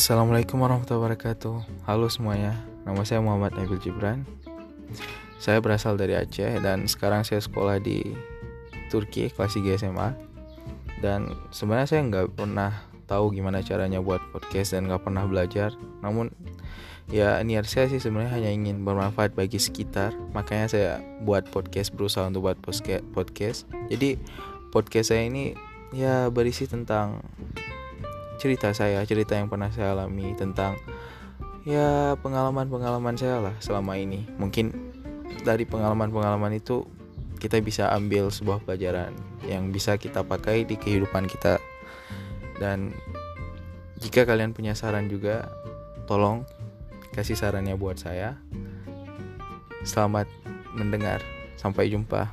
Assalamualaikum warahmatullahi wabarakatuh. Halo semuanya, nama saya Muhammad Nabil Jibran. Saya berasal dari Aceh dan sekarang saya sekolah di Turki kelas 3 SMA Dan sebenarnya saya nggak pernah tahu gimana caranya buat podcast dan nggak pernah belajar. Namun ya niat saya sih sebenarnya hanya ingin bermanfaat bagi sekitar. Makanya saya buat podcast, berusaha untuk buat podcast. Jadi podcast saya ini ya berisi tentang cerita saya, cerita yang pernah saya alami tentang ya pengalaman-pengalaman saya lah selama ini. Mungkin dari pengalaman-pengalaman itu kita bisa ambil sebuah pelajaran yang bisa kita pakai di kehidupan kita. Dan jika kalian punya saran juga, tolong kasih sarannya buat saya. Selamat mendengar. Sampai jumpa.